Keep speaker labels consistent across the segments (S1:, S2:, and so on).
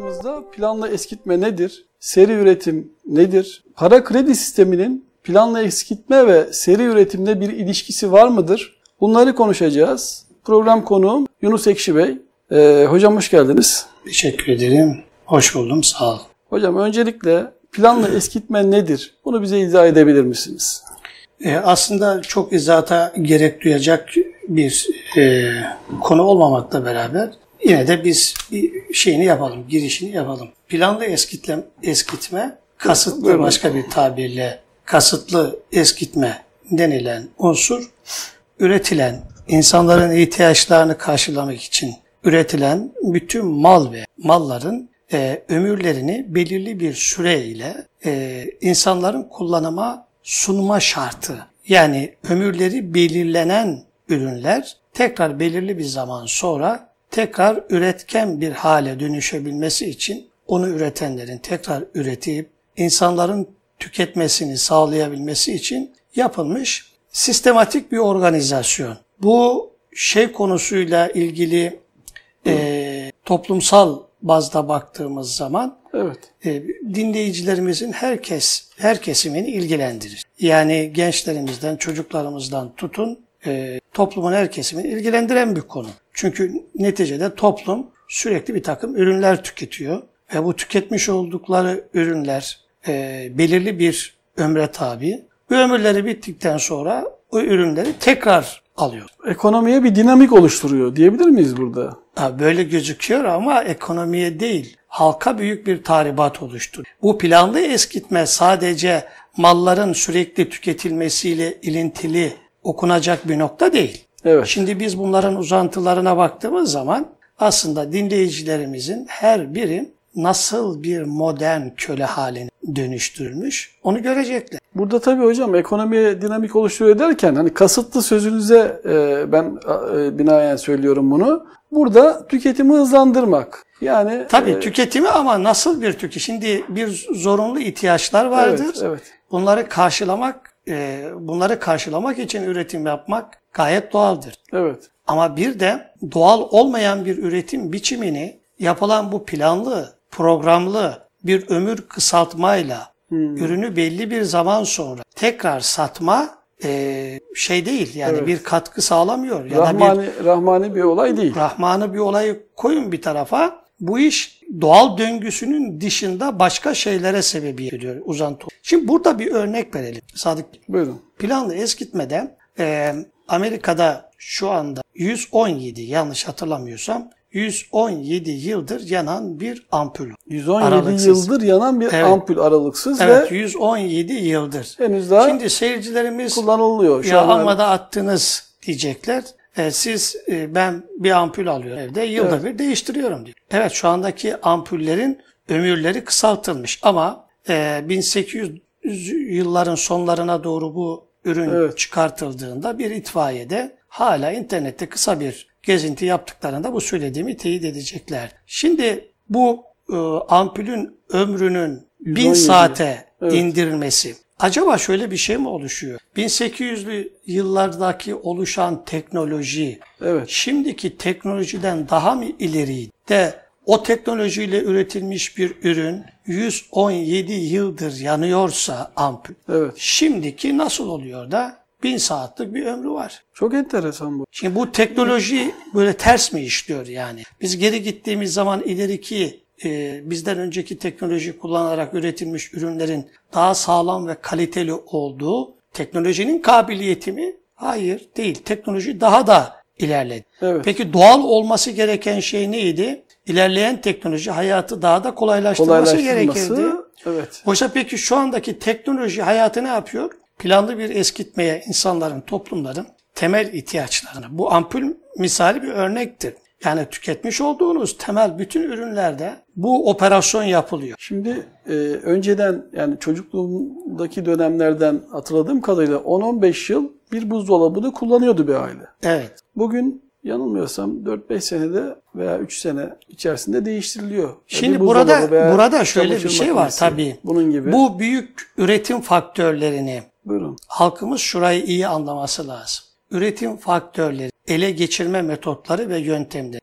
S1: programımızda planlı eskitme nedir? Seri üretim nedir? Para kredi sisteminin planlı eskitme ve seri üretimde bir ilişkisi var mıdır? Bunları konuşacağız. Program konuğum Yunus Ekşi Bey. Ee, hocam hoş geldiniz.
S2: Teşekkür ederim. Hoş buldum. Sağ ol.
S1: Hocam öncelikle planlı eskitme nedir? Bunu bize izah edebilir misiniz?
S2: Ee, aslında çok izahata gerek duyacak bir e, konu olmamakla beraber yine de biz bir şeyini yapalım, girişini yapalım. Planlı eskitlem, eskitme, kasıtlı
S1: Buyurun.
S2: başka bir tabirle kasıtlı eskitme denilen unsur üretilen, insanların ihtiyaçlarını karşılamak için üretilen bütün mal ve malların e, ömürlerini belirli bir süreyle e, insanların kullanıma sunma şartı. Yani ömürleri belirlenen ürünler tekrar belirli bir zaman sonra tekrar üretken bir hale dönüşebilmesi için onu üretenlerin tekrar üretip insanların tüketmesini sağlayabilmesi için yapılmış sistematik bir organizasyon. Bu şey konusuyla ilgili e, toplumsal bazda baktığımız zaman
S1: Evet.
S2: e, dinleyicilerimizin herkes her kesimini ilgilendirir. Yani gençlerimizden, çocuklarımızdan tutun e, toplumun her kesimini ilgilendiren bir konu. Çünkü neticede toplum sürekli bir takım ürünler tüketiyor ve bu tüketmiş oldukları ürünler e, belirli bir ömre tabi. Bu ömürleri bittikten sonra o ürünleri tekrar alıyor.
S1: Ekonomiye bir dinamik oluşturuyor diyebilir miyiz burada?
S2: Ha, böyle gözüküyor ama ekonomiye değil, halka büyük bir tahribat oluştu. Bu planlı eskitme sadece malların sürekli tüketilmesiyle ilintili okunacak bir nokta değil.
S1: Evet.
S2: Şimdi biz bunların uzantılarına baktığımız zaman aslında dinleyicilerimizin her biri nasıl bir modern köle haline dönüştürülmüş onu görecekler.
S1: Burada tabii hocam ekonomiye dinamik oluşturuyor derken hani kasıtlı sözünüze e, ben e, binaen söylüyorum bunu. Burada tüketimi hızlandırmak. Yani
S2: Tabii
S1: e,
S2: tüketimi ama nasıl bir tüketim? Şimdi bir zorunlu ihtiyaçlar vardır.
S1: Evet, evet.
S2: Bunları karşılamak, e, bunları karşılamak için üretim yapmak gayet doğaldır.
S1: Evet.
S2: Ama bir de doğal olmayan bir üretim biçimini yapılan bu planlı, programlı bir ömür kısaltmayla ürünü belli bir zaman sonra tekrar satma e, şey değil. Yani
S1: Evet.
S2: bir katkı sağlamıyor. Ya da bir
S1: Rahmani, rahmani bir olay değil.
S2: Rahmanı bir olayı koyun bir tarafa. Bu iş doğal döngüsünün dışında başka şeylere sebebiyet veriyor uzantı. Şimdi burada bir örnek verelim. Sadık
S1: Buyurun.
S2: planlı eskitmeden e, Amerika'da şu anda 117 yanlış hatırlamıyorsam 117 yıldır yanan bir ampul.
S1: 117
S2: Aralıksız.
S1: yıldır yanan bir
S2: Evet.
S1: ampul aralıksız
S2: Evet
S1: ve
S2: 117 yıldır.
S1: henüz daha
S2: Şimdi seyircilerimiz
S1: kullanılıyor. Şu
S2: ya
S1: an
S2: amma da attınız diyecekler. E, siz e, ben bir ampul alıyorum evde yılda
S1: Evet.
S2: bir değiştiriyorum diyor. Evet şu andaki ampullerin ömürleri kısaltılmış ama e, 1800 yılların sonlarına doğru bu ürün
S1: Evet.
S2: çıkartıldığında bir itfaiyede hala internette kısa bir gezinti yaptıklarında bu söylediğimi teyit edecekler. Şimdi bu e, ampulün ömrünün 1000
S1: 117.
S2: saate
S1: Evet.
S2: indirilmesi. Acaba şöyle bir şey mi oluşuyor? 1800'lü yıllardaki oluşan teknoloji
S1: Evet.
S2: şimdiki teknolojiden daha mı ileriydi de o teknolojiyle üretilmiş bir ürün 117 yıldır yanıyorsa ampul.
S1: Evet.
S2: Şimdiki nasıl oluyor da 1000 saatlik bir ömrü var.
S1: Çok enteresan bu.
S2: Şimdi bu teknoloji böyle ters mi işliyor yani? Biz geri gittiğimiz zaman ileriki e, bizden önceki teknoloji kullanarak üretilmiş ürünlerin daha sağlam ve kaliteli olduğu teknolojinin kabiliyeti mi? Hayır değil. Teknoloji daha da ilerledi.
S1: Evet.
S2: Peki doğal olması gereken şey neydi? İlerleyen teknoloji hayatı daha da kolaylaştırması, gerekirdi.
S1: Kolaylaştırması. Evet.
S2: Oysa peki şu andaki teknoloji hayatı ne yapıyor? Planlı bir eskitmeye insanların, toplumların temel ihtiyaçlarını. Bu ampul misali bir örnektir. Yani tüketmiş olduğunuz temel bütün ürünlerde bu operasyon yapılıyor.
S1: Şimdi e, önceden yani çocukluğumdaki dönemlerden hatırladığım kadarıyla 10-15 yıl bir buzdolabını kullanıyordu bir aile.
S2: Evet.
S1: Bugün yanılmıyorsam 4-5 senede veya 3 sene içerisinde değiştiriliyor.
S2: Şimdi
S1: buzdolabı
S2: burada burada şöyle bir şey var tabii.
S1: Bunun gibi.
S2: Bu büyük üretim faktörlerini
S1: Buyurun.
S2: halkımız şurayı iyi anlaması lazım. Üretim faktörleri, ele geçirme metotları ve yöntemleri.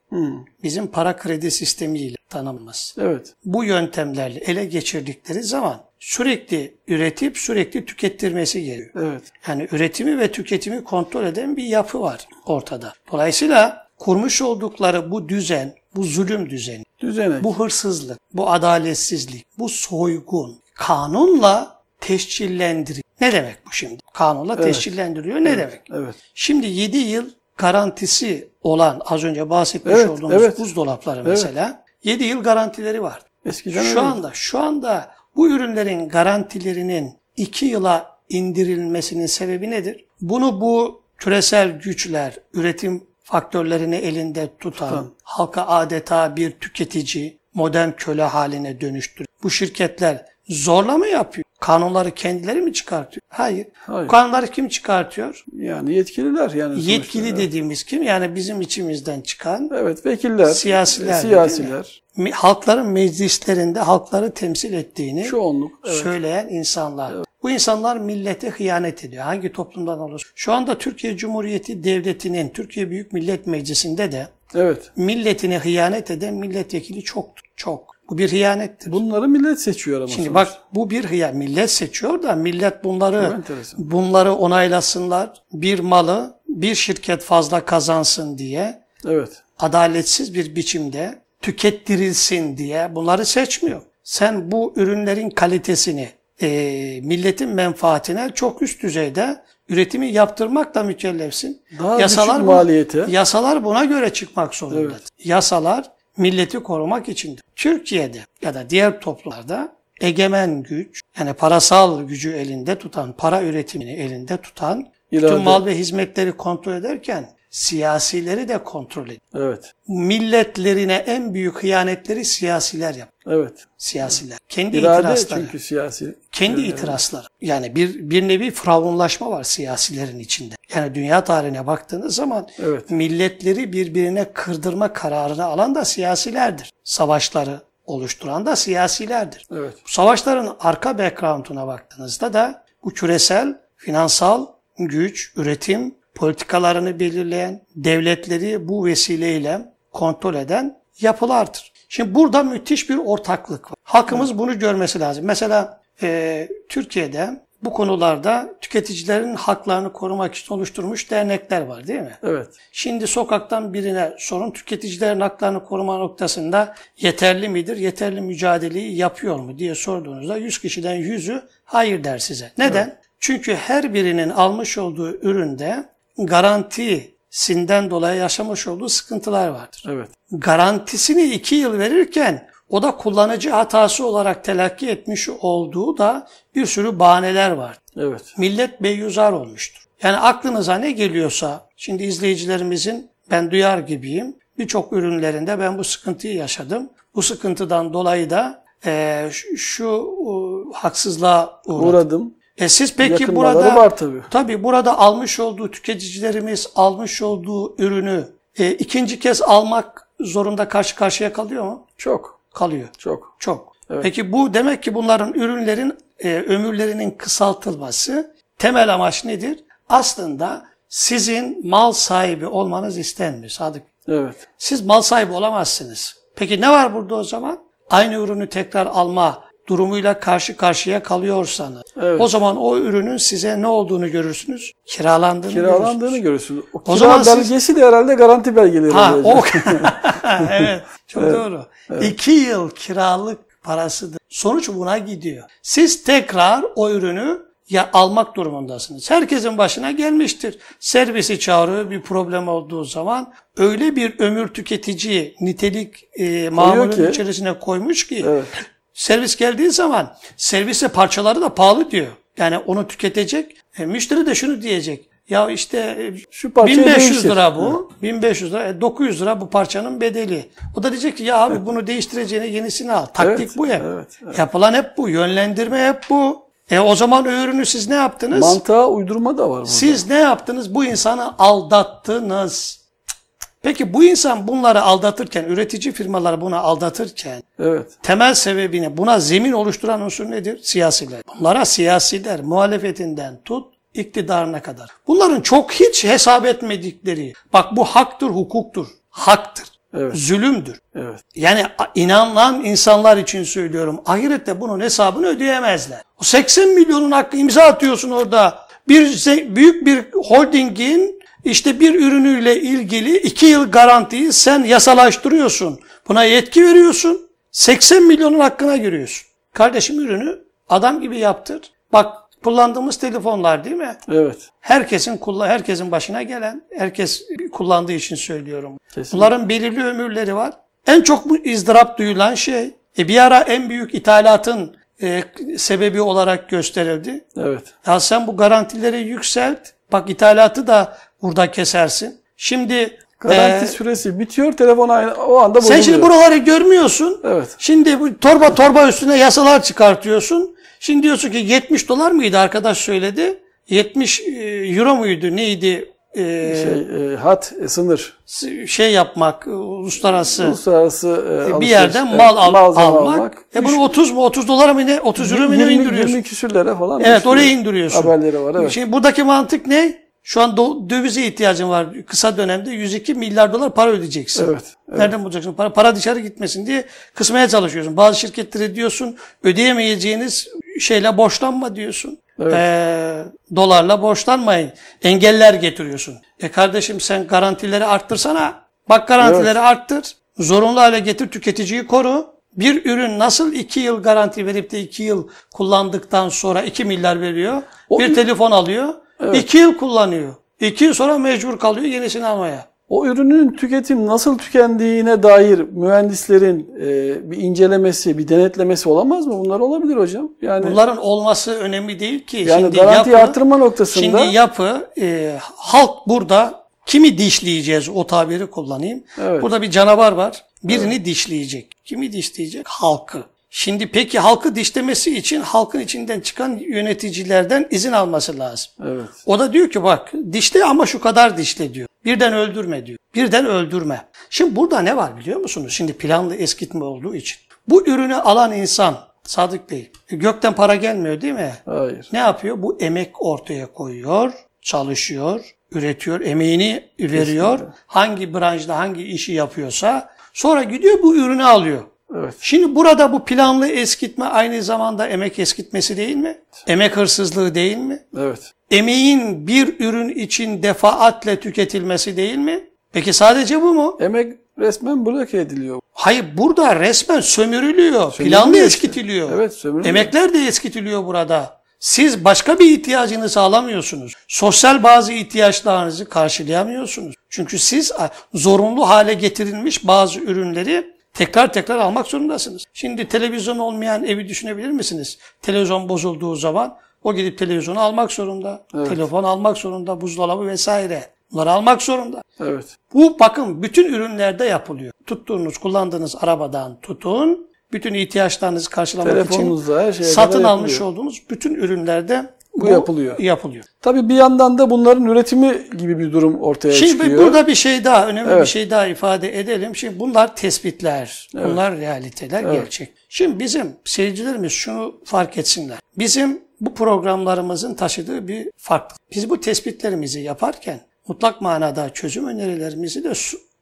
S2: bizim para kredi sistemiyle tanınmaz.
S1: Evet.
S2: Bu yöntemlerle ele geçirdikleri zaman sürekli üretip sürekli tükettirmesi gerekiyor.
S1: Evet.
S2: Yani üretimi ve tüketimi kontrol eden bir yapı var ortada. Dolayısıyla kurmuş oldukları bu düzen, bu zulüm düzeni,
S1: Düzenek.
S2: bu hırsızlık, bu adaletsizlik, bu soygun kanunla teşkillendiriyor. Ne demek bu şimdi? Kanunla
S1: Evet.
S2: teşkillendiriliyor ne demek?
S1: Evet.
S2: Şimdi 7 yıl garantisi olan az önce bahsetmiş
S1: Evet,
S2: olduğumuz
S1: evet.
S2: buzdolapları mesela 7 yıl garantileri vardı.
S1: Eskiden
S2: Şu
S1: öyleydi.
S2: anda şu anda bu ürünlerin garantilerinin 2 yıla indirilmesinin sebebi nedir? Bunu bu küresel güçler, üretim faktörlerini elinde tutan,
S1: Tutan.
S2: halka adeta bir tüketici, modern köle haline dönüştürüyor. Bu şirketler zorla mı yapıyor? Kanunları kendileri mi çıkartıyor? Hayır.
S1: Hayır.
S2: Kanunları kim çıkartıyor?
S1: Yani yetkililer yani. sonuçta.
S2: Yetkili dediğimiz kim? Yani bizim içimizden çıkan
S1: Evet vekiller.
S2: Siyasiler,
S1: Siyasiler.
S2: mi- halkların meclislerinde halkları temsil ettiğini
S1: Çoğunluk. Evet.
S2: söyleyen insanlar. Bu insanlar millete hıyanet ediyor. Hangi toplumdan olursa. Şu anda Türkiye Cumhuriyeti Devleti'nin Türkiye Büyük Millet Meclisi'nde de
S1: Evet.
S2: milletine hıyanet eden milletvekili çoktur. Çok. Bu bir hıyanettir.
S1: Bunları millet seçiyor ama
S2: Şimdi
S1: sonuçta.
S2: bak bu bir hıyan. Millet seçiyor da millet bunları bunları onaylasınlar. Bir malı bir şirket fazla kazansın diye
S1: Evet.
S2: adaletsiz bir biçimde tükettirilsin diye bunları seçmiyor. Sen bu ürünlerin kalitesini e, milletin menfaatine çok üst düzeyde üretimi yaptırmakla mükellefsin.
S1: Daha düşük
S2: bu-
S1: maliyete.
S2: Yasalar buna göre çıkmak zorunda.
S1: Evet.
S2: Yasalar milleti korumak içindir. Türkiye'de ya da diğer toplumlarda egemen güç yani parasal gücü elinde tutan, para üretimini elinde tutan,
S1: İrade.
S2: tüm mal ve hizmetleri kontrol ederken siyasileri de kontrol ediyor.
S1: Evet.
S2: Milletlerine en büyük hıyanetleri siyasiler yap.
S1: Evet.
S2: Siyasiler. Kendi
S1: İrade
S2: itirazları.
S1: çünkü siyasi.
S2: Kendi
S1: Evet.
S2: itirazları. Yani bir, bir nevi firavunlaşma var siyasilerin içinde. Yani dünya tarihine baktığınız zaman
S1: Evet.
S2: milletleri birbirine kırdırma kararını alan da siyasilerdir. Savaşları oluşturan da siyasilerdir.
S1: Evet.
S2: Bu savaşların arka background'una baktığınızda da bu küresel, finansal güç, üretim politikalarını belirleyen, devletleri bu vesileyle kontrol eden yapılardır. Şimdi burada müthiş bir ortaklık var. Halkımız bunu görmesi lazım. Mesela e, Türkiye'de bu konularda tüketicilerin haklarını korumak için oluşturmuş dernekler var değil mi?
S1: Evet.
S2: Şimdi sokaktan birine sorun tüketicilerin haklarını koruma noktasında yeterli midir? Yeterli mücadeleyi yapıyor mu diye sorduğunuzda 100 kişiden 100'ü hayır der size. Neden? Çünkü her birinin almış olduğu üründe garantisinden dolayı yaşamış olduğu sıkıntılar vardır.
S1: Evet.
S2: Garantisini 2 yıl verirken o da kullanıcı hatası olarak telakki etmiş olduğu da bir sürü bahaneler var.
S1: Evet.
S2: Millet beyuzar olmuştur. Yani aklınıza ne geliyorsa, şimdi izleyicilerimizin ben duyar gibiyim. Birçok ürünlerinde ben bu sıkıntıyı yaşadım. Bu sıkıntıdan dolayı da eee, şu, şu e, haksızlığa uğradım.
S1: Uğradım.
S2: E siz peki burada
S1: var tabii.
S2: tabii burada almış olduğu tüketicilerimiz almış olduğu ürünü e, ikinci kez almak zorunda karşı karşıya kalıyor mu?
S1: Çok.
S2: Kalıyor.
S1: Çok.
S2: Çok.
S1: Evet.
S2: Peki bu demek ki bunların ürünlerin e, ömürlerinin kısaltılması temel amaç nedir? Aslında sizin mal sahibi olmanız istenmiyor Sadık.
S1: Evet.
S2: Siz mal sahibi olamazsınız. Peki ne var burada o zaman? Aynı ürünü tekrar alma durumuyla karşı karşıya kalıyorsanız
S1: Evet.
S2: o zaman o ürünün size ne olduğunu görürsünüz? Kiralandığını,
S1: Kiralandığını
S2: görürsünüz.
S1: görüyorsunuz. O,
S2: O
S1: kira
S2: zaman siz-
S1: belgesi de herhalde garanti belgeleri.
S2: Ha, o evet, çok doğru. İki yıl kiralık parasıdır. Sonuç buna gidiyor. Siz tekrar o ürünü ya almak durumundasınız. Herkesin başına gelmiştir. Servisi çağırıyor bir problem olduğu zaman öyle bir ömür tüketici nitelik e, mamulün içerisine koymuş ki
S1: Evet.
S2: Servis geldiği zaman servise parçaları da pahalı diyor. Yani onu tüketecek. E, müşteri de şunu diyecek. Ya işte e,
S1: Şu parçayı
S2: 1500
S1: değiştir.
S2: lira bu. 1500 lira. E, 900 lira bu parçanın bedeli. O da diyecek ki ya abi bunu değiştireceğine yenisini al. Taktik
S1: Evet,
S2: bu hep.
S1: evet,
S2: Yapılan hep bu. Yönlendirme hep bu. E o zaman o ürünü siz ne yaptınız?
S1: Mantığa uydurma da var burada.
S2: Siz ne yaptınız? Bu insanı aldattınız. Peki bu insan bunları aldatırken, üretici firmalar bunu aldatırken
S1: Evet.
S2: temel sebebini buna zemin oluşturan unsur nedir? Siyasiler. Bunlara siyasiler muhalefetinden tut iktidarına kadar. Bunların çok hiç hesap etmedikleri, bak bu haktır, hukuktur, haktır.
S1: Evet.
S2: Zulümdür.
S1: Evet.
S2: Yani inanılan insanlar için söylüyorum. Ahirette bunun hesabını ödeyemezler. O 80 milyonun hakkı imza atıyorsun orada. Bir büyük bir holdingin işte bir ürünüyle ilgili 2 yıl garantiyi sen yasalaştırıyorsun. Buna yetki veriyorsun. 80 milyonun hakkına giriyorsun. Kardeşim ürünü adam gibi yaptır. Bak kullandığımız telefonlar değil mi?
S1: Evet.
S2: Herkesin kulla herkesin başına gelen, herkes kullandığı için söylüyorum.
S1: Kesinlikle.
S2: Bunların belirli ömürleri var. En çok bu izdırap duyulan şey, e bir ara en büyük ithalatın e, sebebi olarak gösterildi.
S1: Evet.
S2: Ya sen bu garantileri yükselt, bak ithalatı da burada kesersin. Şimdi
S1: Garanti
S2: e,
S1: süresi bitiyor, telefon aynı o anda bozuluyor.
S2: sen şimdi buraları görmüyorsun.
S1: Evet.
S2: Şimdi bu torba torba üstüne yasalar çıkartıyorsun. Şimdi diyorsun ki 70 dolar mıydı arkadaş söyledi. 70 e, euro muydu neydi
S1: Şey, e, hat, e, sınır.
S2: şey yapmak uluslararası
S1: Uluslararası e,
S2: bir yerden
S1: evet,
S2: mal al-
S1: malzeme
S2: almak. E bunu 30 mu 30 dolara mı ne 30 euro mu ne
S1: 20,
S2: indiriyorsun?
S1: 20 küsürlere falan.
S2: Evet oraya indiriyorsun.
S1: Haberleri var evet.
S2: Şimdi buradaki mantık ne? Şu an dövize ihtiyacın var. Kısa dönemde 102 milyar dolar para ödeyeceksin.
S1: Evet, evet.
S2: Nereden bulacaksın? Para, para dışarı gitmesin diye kısmaya çalışıyorsun. Bazı şirketlere diyorsun ödeyemeyeceğiniz şeyle borçlanma diyorsun.
S1: Evet.
S2: Ee, dolarla borçlanmayın. Engeller getiriyorsun. E kardeşim sen garantileri arttırsana. Bak garantileri arttır. Zorunlu hale getir tüketiciyi koru. Bir ürün nasıl 2 yıl garanti verip de 2 yıl kullandıktan sonra 2 milyar veriyor.
S1: O
S2: bir telefon alıyor. 2 yıl kullanıyor. 2 yıl sonra mecbur kalıyor yenisini almaya.
S1: O ürünün tüketim nasıl tükendiğine dair mühendislerin e, bir incelemesi, bir denetlemesi olamaz mı? Bunlar olabilir hocam. Yani
S2: Bunların olması önemli değil ki.
S1: yani
S2: Şimdi
S1: garantiyi
S2: yapı-
S1: artırma noktasında
S2: Şimdi yapı, e, halk burada kimi dişleyeceğiz o tabiri kullanayım.
S1: Evet.
S2: Burada bir canavar var. Birini dişleyecek. Kimi dişleyecek? Halkı. Şimdi peki halkı dişlemesi için halkın içinden çıkan yöneticilerden izin alması lazım.
S1: evet.
S2: O da diyor ki bak dişle ama şu kadar dişle diyor. Birden öldürme diyor. Birden öldürme. Şimdi burada ne var biliyor musunuz? Şimdi planlı eskitme olduğu için. Bu ürünü alan insan Sadık Bey gökten para gelmiyor değil mi?
S1: Hayır.
S2: Ne yapıyor? Bu emek ortaya koyuyor, çalışıyor, üretiyor, emeğini veriyor. Hangi branşta hangi işi yapıyorsa sonra gidiyor bu ürünü alıyor.
S1: Evet.
S2: Şimdi burada bu planlı eskitme aynı zamanda emek eskitmesi değil mi? Emek hırsızlığı değil mi?
S1: Evet.
S2: Emeğin bir ürün için defaatle tüketilmesi değil mi? Peki sadece bu mu?
S1: Emek resmen bloke ediliyor.
S2: Hayır burada resmen sömürülüyor.
S1: Sömürülüyor
S2: planlı
S1: işte.
S2: eskitiliyor.
S1: Evet, sömürülüyor.
S2: Emekler de eskitiliyor burada. Siz başka bir ihtiyacını sağlamıyorsunuz. Sosyal bazı ihtiyaçlarınızı karşılayamıyorsunuz. Çünkü siz zorunlu hale getirilmiş bazı ürünleri tekrar tekrar almak zorundasınız. Şimdi televizyon olmayan evi düşünebilir misiniz? Televizyon bozulduğu zaman o gidip televizyonu almak zorunda. Telefon almak zorunda, buzdolabı vesaire. Bunları almak zorunda.
S1: Evet.
S2: Bu bakın bütün ürünlerde yapılıyor. Tuttuğunuz, kullandığınız arabadan tutun, bütün ihtiyaçlarınızı karşılamak için
S1: her
S2: satın almış olduğumuz bütün ürünlerde bu,
S1: yapılıyor.
S2: yapılıyor.
S1: Tabii bir yandan da bunların üretimi gibi bir durum ortaya
S2: Şimdi
S1: çıkıyor.
S2: burada bir şey daha, önemli bir
S1: Evet.
S2: şey daha ifade edelim. Şimdi bunlar tespitler, bunlar realiteler, gerçek. Şimdi bizim seyircilerimiz şunu fark etsinler. Bizim bu programlarımızın taşıdığı bir fark. Biz bu tespitlerimizi yaparken mutlak manada çözüm önerilerimizi de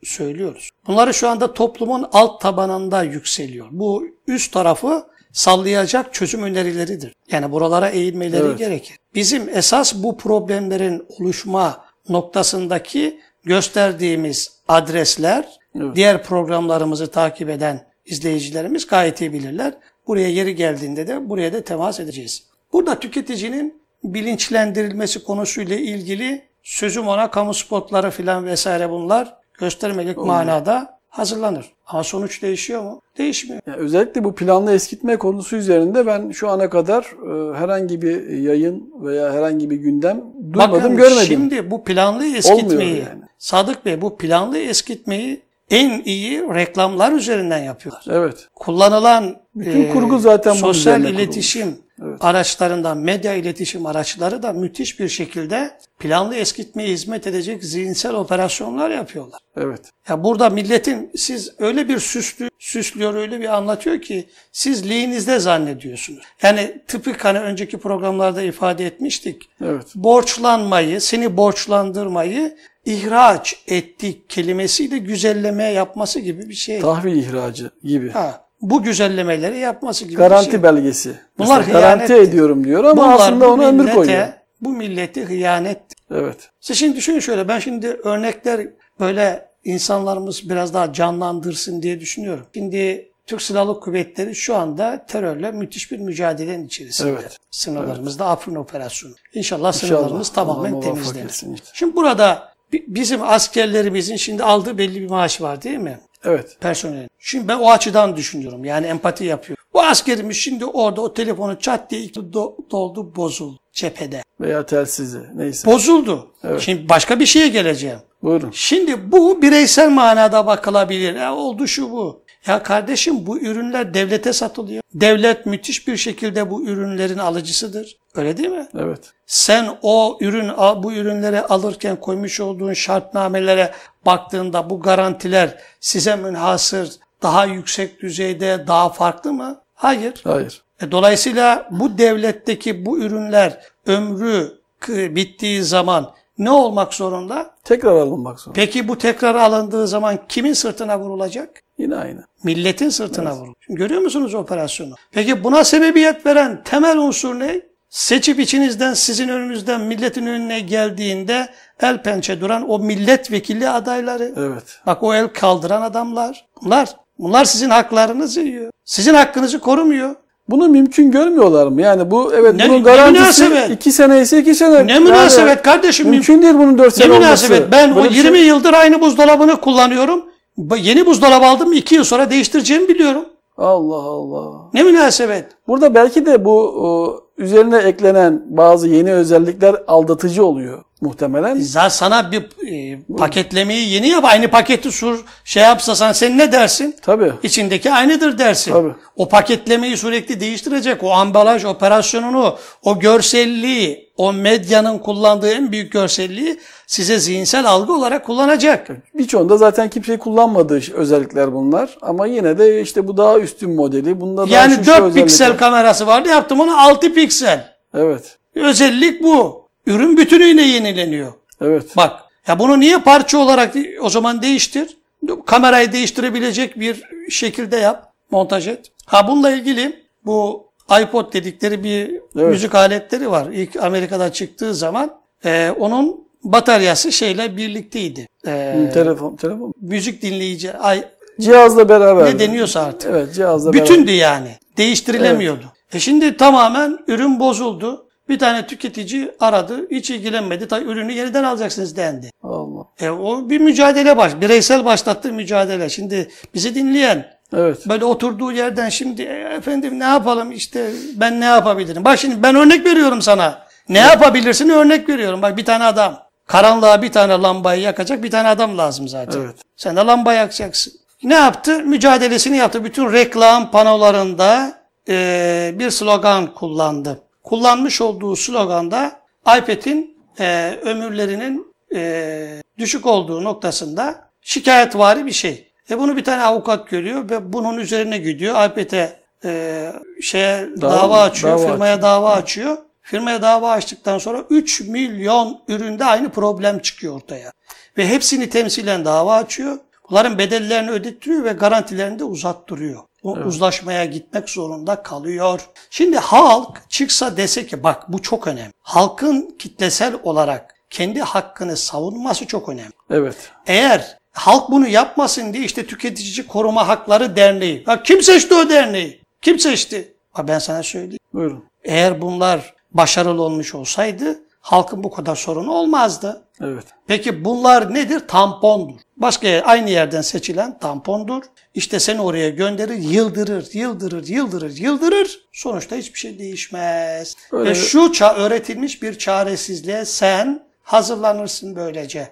S2: söylüyoruz. Bunları şu anda toplumun alt tabanında yükseliyor. Bu üst tarafı sallayacak çözüm önerileridir. Yani buralara eğilmeleri
S1: Evet.
S2: gerekir. Bizim esas bu problemlerin oluşma noktasındaki gösterdiğimiz adresler,
S1: Evet.
S2: diğer programlarımızı takip eden izleyicilerimiz gayet iyi bilirler. Buraya yeri geldiğinde de buraya da temas edeceğiz. Burada tüketicinin bilinçlendirilmesi konusuyla ilgili sözüm ona kamu spotları filan vesaire bunlar göstermelik manada hazırlanır. Ama sonuç değişiyor mu? Değişmiyor.
S1: Yani özellikle bu planlı eskitme konusu üzerinde ben şu ana kadar e, herhangi bir yayın veya herhangi bir gündem duymadım,
S2: Bakın
S1: görmedim.
S2: şimdi bu planlı eskitmeyi,
S1: yani.
S2: Sadık Bey bu planlı eskitmeyi en iyi reklamlar üzerinden yapıyorlar.
S1: Evet.
S2: Kullanılan
S1: Bütün
S2: e,
S1: kurgu zaten bunun
S2: sosyal iletişim
S1: Evet.
S2: araçlarından medya iletişim araçları da müthiş bir şekilde planlı eskitmeye hizmet edecek zihinsel operasyonlar yapıyorlar.
S1: Evet.
S2: Ya burada milletin siz öyle bir süslü, süslüyor, öyle bir anlatıyor ki siz liğinizde zannediyorsunuz. Yani tıpkı hani önceki programlarda ifade etmiştik.
S1: Evet.
S2: Borçlanmayı, seni borçlandırmayı ihraç ettik kelimesiyle güzelleme yapması gibi bir şey.
S1: Tahvil ihracı gibi.
S2: Ha, bu güzellemeleri yapması gibi
S1: Garanti
S2: bir şey.
S1: belgesi.
S2: Bunlar
S1: Mesela garanti
S2: hıyanettir.
S1: ediyorum diyor ama
S2: Bunlar
S1: aslında ona ömür koyuyor.
S2: Bu milleti hıyanet
S1: Evet.
S2: siz şimdi düşünün şöyle, ben şimdi örnekler böyle insanlarımız biraz daha canlandırsın diye düşünüyorum. Şimdi Türk Silahlı Kuvvetleri şu anda terörle müthiş bir mücadelenin içerisinde.
S1: Evet.
S2: Sınırlarımızda Afrin Operasyonu. İnşallah, sınırlarımız
S1: İnşallah.
S2: tamamen
S1: Allah
S2: temizlenir. Şimdi burada bi- bizim askerlerimizin şimdi aldığı belli bir maaş var değil mi?
S1: Evet.
S2: Personelin. Şimdi ben o açıdan düşünüyorum. Yani empati yapıyorum. Bu askerimiz şimdi orada o telefonu çat diye do- doldu bozuldu cephede.
S1: Veya telsizi. Neyse.
S2: Bozuldu. Şimdi başka bir şeye geleceğim.
S1: Buyurun.
S2: Şimdi bu bireysel manada bakılabilir. Ya oldu şu bu. Ya kardeşim bu ürünler devlete satılıyor. Devlet müthiş bir şekilde bu ürünlerin alıcısıdır. Öyle değil mi?
S1: Evet.
S2: Sen o ürün bu ürünleri alırken koymuş olduğun şartnamelere baktığında bu garantiler size münhasır daha yüksek düzeyde daha farklı mı? Hayır.
S1: Hayır.
S2: E, Dolayısıyla bu devletteki bu ürünler ömrü bittiği zaman ne olmak zorunda?
S1: Tekrar alınmak zorunda.
S2: Peki bu tekrar alındığı zaman kimin sırtına vurulacak?
S1: Yine aynı.
S2: Milletin sırtına vurulacak. Şimdi görüyor musunuz operasyonu? Peki buna sebebiyet veren temel unsur ne? Seçip içinizden sizin önünüzden milletin önüne geldiğinde el pençe duran o milletvekili adayları.
S1: Evet.
S2: Bak o el kaldıran adamlar. Bunlar. Bunlar sizin haklarınızı yiyor. Sizin hakkınızı korumuyor.
S1: Bunu mümkün görmüyorlar mı? Yani bu evet
S2: Ne-
S1: bunun
S2: ne
S1: garantisi
S2: münasebet?
S1: 2 sene ise 2 sene.
S2: Ne
S1: Yani
S2: münasebet kardeşim.
S1: Mümkün değil bunun 4
S2: Ne
S1: sene olması.
S2: münasebet. Ben o
S1: Böyle bir
S2: 20
S1: şey-
S2: yıldır aynı buzdolabını kullanıyorum. Yeni buzdolabı aldım 2 yıl sonra değiştireceğimi biliyorum.
S1: Allah Allah.
S2: Ne münasebet.
S1: Burada belki de bu üzerine eklenen bazı yeni özellikler aldatıcı oluyor muhtemelen.
S2: Zaten sana bir e, paketlemeyi yeni yap. Aynı paketi sur şey yapsa sen ne dersin?
S1: Tabii.
S2: İçindeki aynıdır dersin.
S1: Tabii.
S2: O paketlemeyi sürekli değiştirecek. O ambalaj operasyonunu, o görselliği, o medyanın kullandığı en büyük görselliği size zihinsel algı olarak kullanacak.
S1: Birçoğunda zaten kimseyi kullanmadığı özellikler bunlar. Ama yine de işte bu daha üstün modeli. Bunda daha
S2: Yani
S1: şu, şu
S2: 4
S1: özellikler.
S2: piksel kamerası vardı yaptım onu 6 piksel.
S1: Evet.
S2: Özellik bu. Ürün bütünüyle yenileniyor.
S1: Evet.
S2: Bak ya bunu niye parça olarak o zaman değiştir? Kamerayı değiştirebilecek bir şekilde yap. Montaj et. Ha bununla ilgili bu iPod dedikleri bir
S1: Evet.
S2: müzik aletleri var. İlk Amerika'da çıktığı zaman e, onun bataryası şeyle birlikteydi. E,
S1: telefon, telefon.
S2: müzik dinleyici ay,
S1: Cihazla beraber.
S2: ne deniyorsa artık.
S1: Evet, cihazla beraber.
S2: Bütündü yani. Değiştirilemiyordu. E şimdi tamamen ürün bozuldu. Bir tane tüketici aradı. Hiç ilgilenmedi. Ta ürünü yeniden alacaksınız dendi.
S1: Allah.
S2: E o bir mücadele baş. Bireysel başlattığı mücadele. Şimdi bizi dinleyen
S1: Evet.
S2: böyle oturduğu yerden şimdi "E, efendim ne yapalım işte ben ne yapabilirim? Bak şimdi ben örnek veriyorum sana. Ne yapabilirsin örnek veriyorum. Bak bir tane adam. Karanlığa bir tane lambayı yakacak bir tane adam lazım zaten.
S1: Evet.
S2: Sen de lamba yakacaksın. Ne yaptı? Mücadelesini yaptı. Bütün reklam panolarında e, bir slogan kullandı. Kullanmış olduğu sloganda iPad'in e, ömürlerinin e, düşük olduğu noktasında şikayetvari bir şey. E bunu bir tane avukat görüyor ve bunun üzerine gidiyor. iPad'e e, şeye
S1: Dava-
S2: dava, açıyor,
S1: dava
S2: firmaya dava açıyor. Firmaya dava açtıktan sonra 3 milyon üründe aynı problem çıkıyor ortaya. Ve hepsini temsilen dava açıyor. Bunların bedellerini ödettiriyor ve garantilerini de uzattırıyor. O uzlaşmaya gitmek zorunda kalıyor. Şimdi halk çıksa dese ki bak bu çok önemli. Halkın kitlesel olarak kendi hakkını savunması çok önemli.
S1: Evet.
S2: Eğer halk bunu yapmasın diye işte Tüketici Koruma Hakları Derneği. Bak kim seçti o derneği? Kim seçti? Ha ben sana söyleyeyim.
S1: Buyurun.
S2: Eğer bunlar başarılı olmuş olsaydı halkın bu kadar sorunu olmazdı.
S1: Evet.
S2: Peki bunlar nedir? Tampondur. Başka yer, aynı yerden seçilen tampondur. İşte seni oraya gönderir, yıldırır, yıldırır, yıldırır, yıldırır. Sonuçta hiçbir şey değişmez.
S1: Öyle-
S2: Ve şu ça- öğretilmiş bir çaresizliğe sen hazırlanırsın böylece.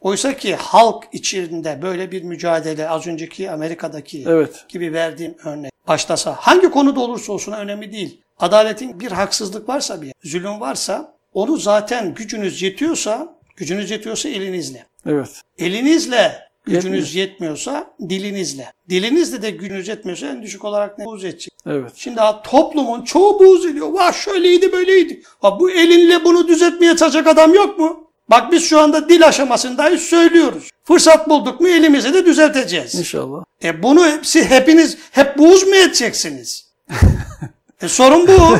S2: Oysa ki halk içinde böyle bir mücadele az önceki Amerika'daki
S1: Evet.
S2: gibi verdiğim örnek başlasa hangi konuda olursa olsun önemli değil. Adaletin bir haksızlık varsa bir zulüm varsa onu zaten gücünüz yetiyorsa gücünüz yetiyorsa elinizle.
S1: Evet.
S2: Elinizle gücünüz
S1: Yetmiyor.
S2: yetmiyorsa dilinizle. Dilinizle de gücünüz yetmiyorsa en düşük olarak ne buğz edecek.
S1: Evet.
S2: Şimdi ha, toplumun çoğu buğz ediyor. Vah şöyleydi böyleydi. Ha, bu elinle bunu düzeltmeye çalışacak adam yok mu? Bak biz şu anda dil aşamasındayız söylüyoruz. Fırsat bulduk mu elimizi de düzelteceğiz.
S1: İnşallah.
S2: E bunu hepsi hepiniz hep buğz mu edeceksiniz? e sorun bu.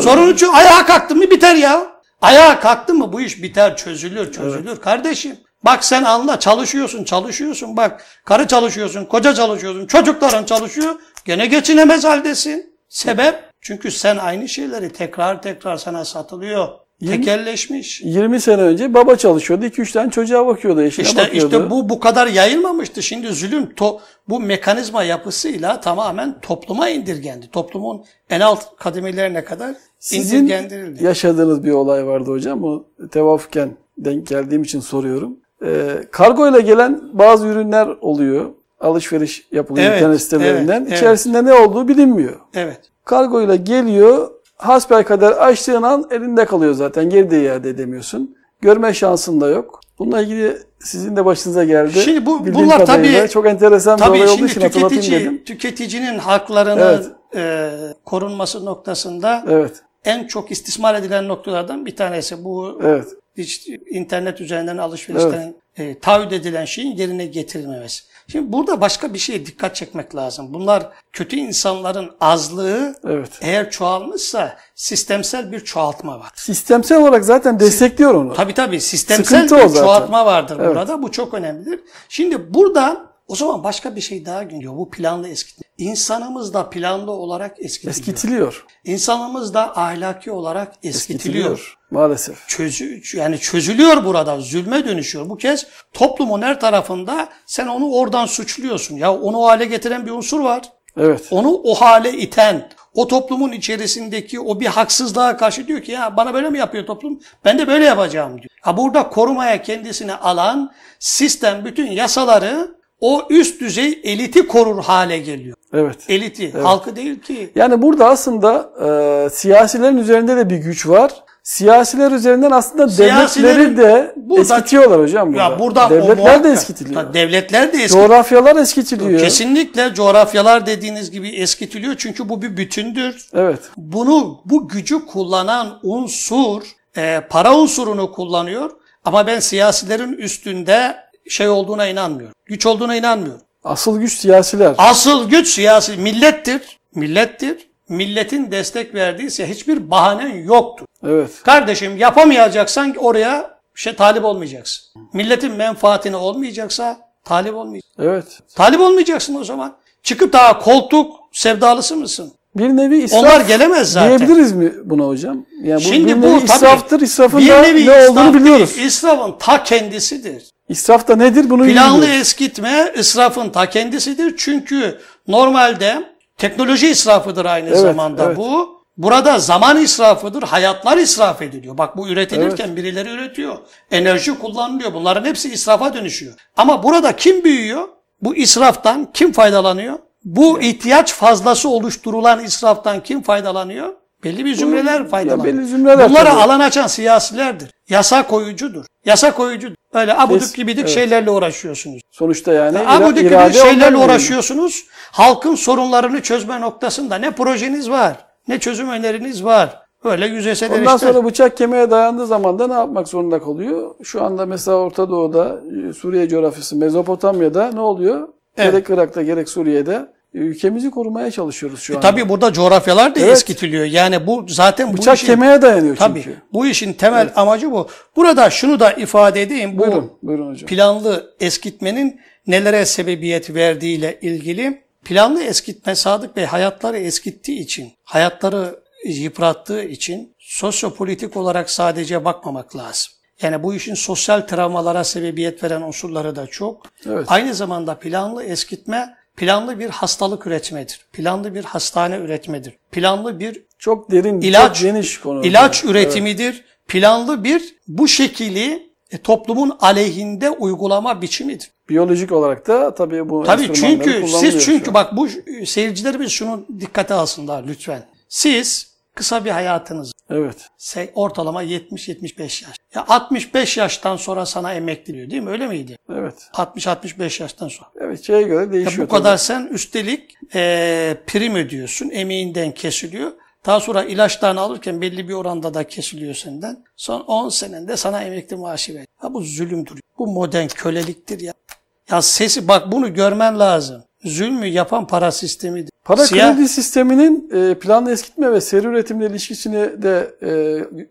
S2: Sorun şu ayağa kalktı mı biter ya. Ayağa kalktı mı bu iş biter çözülür çözülür kardeşim. Bak sen anla çalışıyorsun çalışıyorsun bak karı çalışıyorsun koca çalışıyorsun çocukların çalışıyor gene geçinemez haldesin. Sebep? Çünkü sen aynı şeyleri tekrar tekrar sana satılıyor.
S1: Yirmi-
S2: Tekelleşmiş. 20
S1: sene önce baba çalışıyordu. 2-3 tane çocuğa bakıyordu. Eşine
S2: İşte
S1: bakıyordu.
S2: işte bu bu kadar yayılmamıştı. Şimdi zulüm to, bu mekanizma yapısıyla tamamen topluma indirgendi. Toplumun en alt kademelerine kadar
S1: Sizin yaşadığınız bir olay vardı hocam. O tevafuken denk geldiğim için soruyorum. Ee, kargo ile gelen bazı ürünler oluyor. Alışveriş yapılıyor
S2: Evet,
S1: internet sitelerinden.
S2: evet, evet.
S1: İçerisinde ne olduğu bilinmiyor.
S2: Evet.
S1: Kargo ile geliyor. Hasbelkader açtığın an elinde kalıyor zaten. Geri de iade edemiyorsun. Görme şansın da yok. Bununla ilgili sizin de başınıza geldi.
S2: Şimdi bu-
S1: Bildiğim
S2: bunlar tabii-
S1: çok enteresan bir
S2: Tabii
S1: olay olduğu
S2: şimdi
S1: için hatırlatayım
S2: tüketici,
S1: dedim.
S2: tüketicinin haklarının e, korunması noktasında
S1: Evet.
S2: en çok istismar edilen noktalardan bir tanesi bu
S1: Evet.
S2: hiç internet üzerinden alışverişlerin e, taahhüt edilen şeyin yerine getirilmemesi. Şimdi burada başka bir şeye dikkat çekmek lazım. Bunlar kötü insanların azlığı
S1: Evet.
S2: eğer çoğalmışsa sistemsel bir çoğaltma var.
S1: Sistemsel olarak zaten destekliyor onu.
S2: Tabii tabii sistemsel
S1: Sıkıntı
S2: bir çoğaltma vardır
S1: Evet.
S2: burada. Bu çok önemlidir. Şimdi burada o zaman başka bir şey daha geliyor. Bu planlı eskitme. İnsanımız da planlı olarak eskitiliyor.
S1: Eskitiliyor.
S2: İnsanımız da ahlaki olarak eskitiliyor.
S1: Eskitiliyor. Maalesef.
S2: Çözü, yani çözülüyor burada, zulme dönüşüyor. Bu kez toplumun her tarafında sen onu oradan suçluyorsun. Ya onu o hale getiren bir unsur var.
S1: Evet.
S2: Onu o hale iten, o toplumun içerisindeki o bir haksızlığa karşı diyor ki ya bana böyle mi yapıyor toplum? Ben de böyle yapacağım diyor. Ha burada korumaya kendisini alan sistem bütün yasaları o üst düzey eliti korur hale geliyor.
S1: Evet.
S2: Eliti, halkı değil ki.
S1: Yani burada aslında e, siyasilerin üzerinde de bir güç var. Siyasiler üzerinden aslında
S2: Siyasilerin-
S1: devletleri de
S2: burada-
S1: eskitiyorlar hocam burada.
S2: Ya burada
S1: Devletler de
S2: muhakkak.
S1: eskitiliyor.
S2: Ta- Devletler de eskitiliyor.
S1: Coğrafyalar eskitiliyor.
S2: Kesinlikle coğrafyalar dediğiniz gibi eskitiliyor çünkü bu bir bütündür.
S1: Evet.
S2: Bunu bu gücü kullanan unsur e, para unsurunu kullanıyor ama ben siyasilerin üstünde şey olduğuna inanmıyorum. Güç olduğuna inanmıyorum.
S1: Asıl güç siyasiler.
S2: Asıl güç siyasi millettir. Millettir. Milletin destek verdiyse hiçbir bahanen yoktur.
S1: Evet.
S2: Kardeşim yapamayacaksan oraya şey talip olmayacaksın. Milletin menfaatine olmayacaksa talip olmayacaksın.
S1: Evet.
S2: Talip olmayacaksın o zaman. Çıkıp daha koltuk sevdalısı mısın?
S1: Bir nevi israf
S2: Onlar gelemez zaten.
S1: diyebiliriz mi buna hocam? Yani bu
S2: Şimdi
S1: bir
S2: bu
S1: nevi
S2: tabii
S1: israftır. İsrafın
S2: bir
S1: da
S2: nevi
S1: ne
S2: israf
S1: olduğunu
S2: değil,
S1: biliyoruz.
S2: İsrafın ta kendisidir.
S1: İsraf da nedir bunu
S2: Planlı
S1: bilmiyoruz.
S2: eskitme israfın ta kendisidir. Çünkü normalde teknoloji israfıdır aynı
S1: Evet,
S2: zamanda
S1: evet.
S2: bu. Burada zaman israfıdır, hayatlar israf ediliyor. Bak bu üretilirken birileri üretiyor. Enerji kullanılıyor. Bunların hepsi israfa dönüşüyor. Ama burada kim büyüyor? Bu israftan kim faydalanıyor? Bu ihtiyaç fazlası oluşturulan israftan kim faydalanıyor? Belli bir zümreler faydalanıyor.
S1: belli zümreler
S2: Bunlara
S1: tabii.
S2: alan açan siyasilerdir. Yasa koyucudur. Yasa koyucudur. Öyle abudik
S1: Kes-
S2: gibidik
S1: evet.
S2: şeylerle uğraşıyorsunuz.
S1: Sonuçta yani
S2: Abudik
S1: irade
S2: gibidik şeylerle uğraşıyorsunuz. Halkın sorunlarını çözme noktasında ne projeniz var, ne çözüm öneriniz var. Öyle yüzeysel
S1: Ondan
S2: eleştiri.
S1: sonra bıçak kemiğe dayandığı zaman da ne yapmak zorunda kalıyor? Şu anda mesela Orta Doğu'da, e, Suriye coğrafyası, Mezopotamya'da ne oluyor?
S2: Evet.
S1: Gerek Irak'ta gerek Suriye'de ülkemizi korumaya çalışıyoruz şu anda.
S2: E Tabii burada coğrafyalar da
S1: Evet.
S2: eskitiliyor. Yani bu zaten bu
S1: Bıçak
S2: işin,
S1: kemiğe dayanıyor
S2: tabii,
S1: çünkü.
S2: bu işin temel amacı bu. Burada şunu da ifade edeyim. Bu
S1: Buyurun, buyurun hocam.
S2: planlı eskitmenin nelere sebebiyet verdiğiyle ilgili planlı eskitme Sadık Bey hayatları eskittiği için, hayatları yıprattığı için sosyopolitik olarak sadece bakmamak lazım. Yani bu işin sosyal travmalara sebebiyet veren unsurları da çok.
S1: Evet.
S2: Aynı zamanda planlı eskitme planlı bir hastalık üretmedir. Planlı bir hastane üretmedir. Planlı bir
S1: Çok derin,
S2: ilaç,
S1: çok geniş konu.
S2: ilaç
S1: Evet.
S2: üretimidir. Planlı bir bu şekili e, toplumun aleyhinde uygulama biçimidir.
S1: Biyolojik olarak da tabii bu
S2: Tabii çünkü siz çünkü bak bu seyircilerimiz şunu dikkate alsınlar lütfen. Siz kısa bir hayatınız.
S1: Evet.
S2: Ortalama 70-75 yaş. Ya 65 yaştan sonra sana emekli diyor değil mi? Öyle miydi?
S1: Evet.
S2: 60-65 yaştan sonra.
S1: Evet şeye göre
S2: Ya
S1: değişiyor.
S2: bu kadar sen üstelik e, prim ödüyorsun, emeğinden kesiliyor. Daha sonra ilaçlarını alırken belli bir oranda da kesiliyor senden. Son 10 senende sana emekli maaşı ver. Ha bu zulümdür. Bu modern köleliktir ya. Ya sesi bak bunu görmen lazım. Zulmü yapan para sistemidir.
S1: Para
S2: Siyah-
S1: kredi sisteminin e, planlı eskitme ve seri üretimle ilişkisini de e,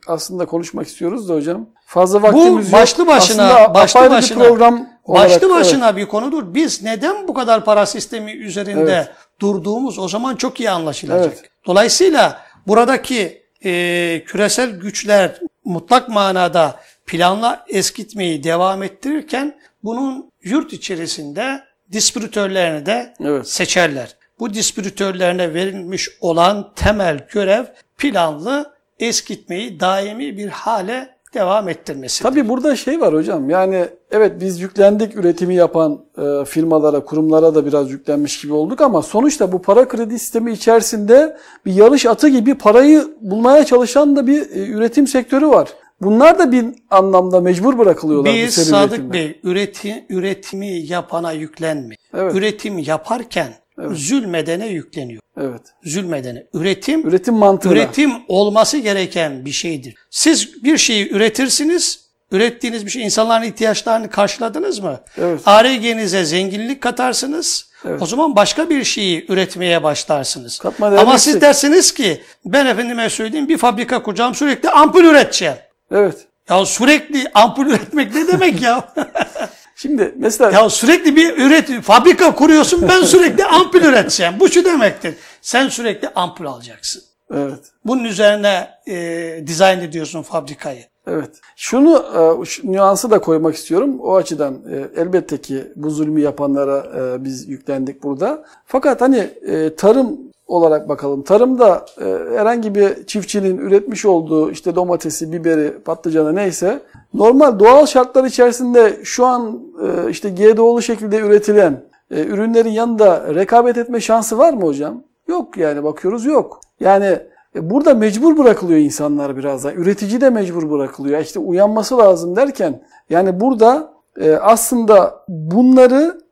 S1: aslında konuşmak istiyoruz da hocam. Fazla vaktimiz yok.
S2: başlı başına-
S1: Aslında
S2: başlı başına-
S1: bir program olarak.
S2: Başlı
S1: evet.
S2: başına bir konudur. Biz neden bu kadar para sistemi üzerinde
S1: Evet.
S2: durduğumuz o zaman çok iyi anlaşılacak.
S1: Evet.
S2: Dolayısıyla buradaki e, küresel güçler mutlak manada planla eskitmeyi devam ettirirken bunun yurt içerisinde distribütörlerini de
S1: Evet.
S2: seçerler. Bu distribütörlerine verilmiş olan temel görev planlı eskitmeyi daimi bir hale devam ettirmesi.
S1: Tabii burada şey var hocam yani evet biz yüklendik üretimi yapan e, firmalara, kurumlara da biraz yüklenmiş gibi olduk ama sonuçta bu para kredi sistemi içerisinde bir yarış atı gibi parayı bulmaya çalışan da bir e, üretim sektörü var. Bunlar da bir anlamda mecbur bırakılıyorlar
S2: Biz Sadık
S1: üretimde.
S2: Bey üreti, üretimi yapana yüklenme.
S1: Evet.
S2: Üretim yaparken zulmedene yükleniyor.
S1: Evet.
S2: Zulmedene. Üretim
S1: Üretim mantığına.
S2: üretim olması gereken bir şeydir. Siz bir şeyi üretirsiniz. Ürettiğiniz bir şey insanların ihtiyaçlarını karşıladınız mı?
S1: Evet.
S2: ARG'nize zenginlik katarsınız.
S1: Evet.
S2: O zaman başka bir şeyi üretmeye başlarsınız.
S1: Katma
S2: Ama siz
S1: yüksek.
S2: dersiniz ki ben efendime söyleyeyim bir fabrika kuracağım sürekli ampul üreteceğim.
S1: Evet.
S2: Ya sürekli ampul üretmek ne demek ya?
S1: Şimdi mesela
S2: ya sürekli bir üret fabrika kuruyorsun ben sürekli ampul üreteceğim. Bu şu demektir. Sen sürekli ampul alacaksın.
S1: evet.
S2: Bunun üzerine e, dizayn ediyorsun fabrikayı.
S1: Evet. Şunu e, şu nüansı da koymak istiyorum. O açıdan e, elbette ki bu zulmü yapanlara e, biz yüklendik burada. Fakat hani e, tarım olarak bakalım. Tarımda e, herhangi bir çiftçinin üretmiş olduğu işte domatesi, biberi, patlıcanı neyse normal doğal şartlar içerisinde şu an e, işte GDO'lu şekilde üretilen e, ürünlerin yanında rekabet etme şansı var mı hocam? Yok yani bakıyoruz yok. Yani e, Burada mecbur bırakılıyor insanlar biraz da. Üretici de mecbur bırakılıyor. İşte uyanması lazım derken yani burada e, aslında bunları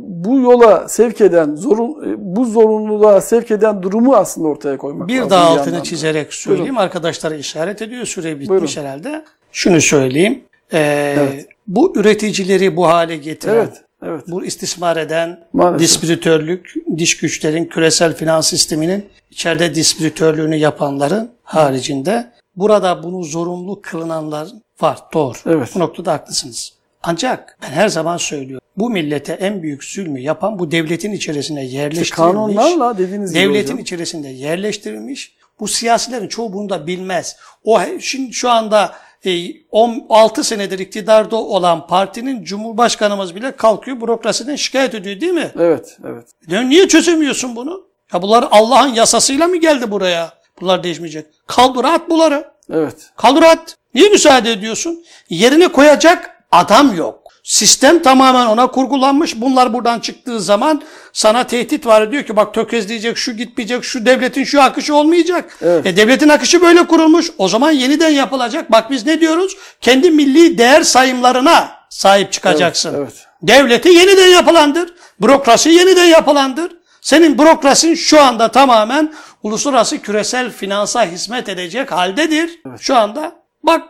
S1: bu yola sevk eden, zorun, e, bu zorunluluğa sevk eden durumu aslında ortaya koymak
S2: Bir
S1: lazım.
S2: daha
S1: bir
S2: altını
S1: yandan da.
S2: çizerek söyleyeyim. Arkadaşlara işaret ediyor. Süre bitmiş
S1: Buyurun.
S2: herhalde. Şunu söyleyeyim. Ee,
S1: Evet.
S2: Bu üreticileri bu hale getiren,
S1: Evet, evet.
S2: bu istismar eden
S1: Maalesef.
S2: distribütörlük, diş güçlerin küresel finans sisteminin içeride distribütörlüğünü yapanların haricinde burada bunu zorunlu kılınanlar var. Doğru.
S1: Evet.
S2: Bu noktada haklısınız. Ancak ben her zaman söylüyorum. Bu millete en büyük zulmü yapan bu devletin içerisine yerleştirilmiş.
S1: kanunlarla dediğiniz gibi
S2: Devletin
S1: hocam.
S2: içerisinde yerleştirilmiş. Bu siyasilerin çoğu bunu da bilmez. O şimdi şu anda e, 16 senedir iktidarda olan partinin cumhurbaşkanımız bile kalkıyor bürokrasiden şikayet ediyor değil mi?
S1: Evet, evet.
S2: Niye çözemiyorsun bunu? Ya bunlar Allah'ın yasasıyla mı geldi buraya? Bunlar değişmeyecek. Kaldır at bunları.
S1: Evet.
S2: Kaldır at. Niye müsaade ediyorsun? Yerine koyacak adam yok. Sistem tamamen ona kurgulanmış. Bunlar buradan çıktığı zaman sana tehdit var. Diyor ki bak tökezleyecek, şu gitmeyecek, şu devletin şu akışı olmayacak.
S1: Evet.
S2: E devletin akışı böyle kurulmuş. O zaman yeniden yapılacak. Bak biz ne diyoruz? Kendi milli değer sayımlarına sahip çıkacaksın.
S1: Evet, evet.
S2: Devleti yeniden yapılandır. Bürokrasi yeniden yapılandır. Senin bürokrasin şu anda tamamen uluslararası küresel finansa hizmet edecek haldedir. Şu anda bak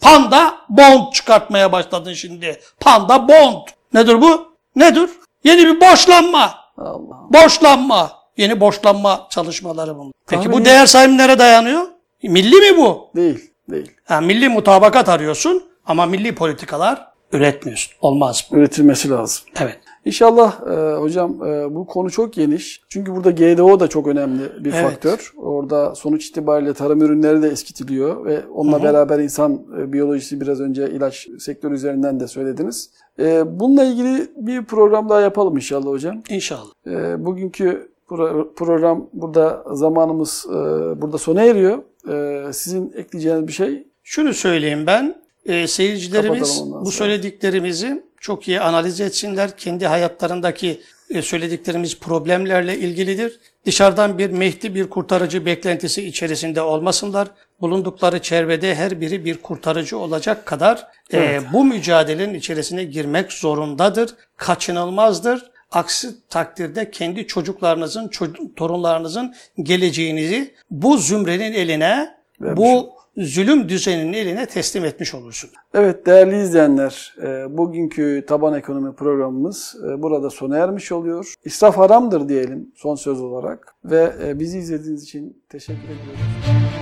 S2: panda bond çıkartmaya başladın şimdi. Panda bond. Nedir bu? Nedir? Yeni bir borçlanma.
S1: Allah.
S2: Borçlanma. Yeni borçlanma çalışmaları bunlar. Peki bu değer sayımı nereye dayanıyor? Milli mi bu?
S1: Değil, değil.
S2: Ha, milli mutabakat arıyorsun ama milli politikalar üretmiyorsun. Olmaz bu.
S1: Üretilmesi lazım.
S2: Evet.
S1: İnşallah e, hocam e, bu konu çok geniş. Çünkü burada GDO da çok önemli bir
S2: Evet.
S1: faktör. Orada sonuç itibariyle tarım ürünleri de eskitiliyor ve onunla beraber insan e, biyolojisi biraz önce ilaç sektörü üzerinden de söylediniz. E, bununla ilgili bir program daha yapalım inşallah hocam.
S2: İnşallah.
S1: E, bugünkü pro- program burada zamanımız e, burada sona eriyor. E, sizin ekleyeceğiniz bir şey?
S2: Şunu söyleyeyim ben. e, seyircilerimiz bu söylediklerimizi çok iyi analiz etsinler. Kendi hayatlarındaki e, söylediklerimiz problemlerle ilgilidir. Dışarıdan bir Mehdi, bir kurtarıcı beklentisi içerisinde olmasınlar. Bulundukları çevrede her biri bir kurtarıcı olacak kadar e, bu mücadelenin içerisine girmek zorundadır, kaçınılmazdır. Aksi takdirde kendi çocuklarınızın, ço- torunlarınızın geleceğinizi bu zümrenin eline, bu zulüm düzeninin eline teslim etmiş olursunuz.
S1: Evet değerli izleyenler, e, bugünkü Taban Ekonomi programımız e, burada sona ermiş oluyor. İsraf haramdır diyelim son söz olarak ve e, bizi izlediğiniz için teşekkür ediyoruz.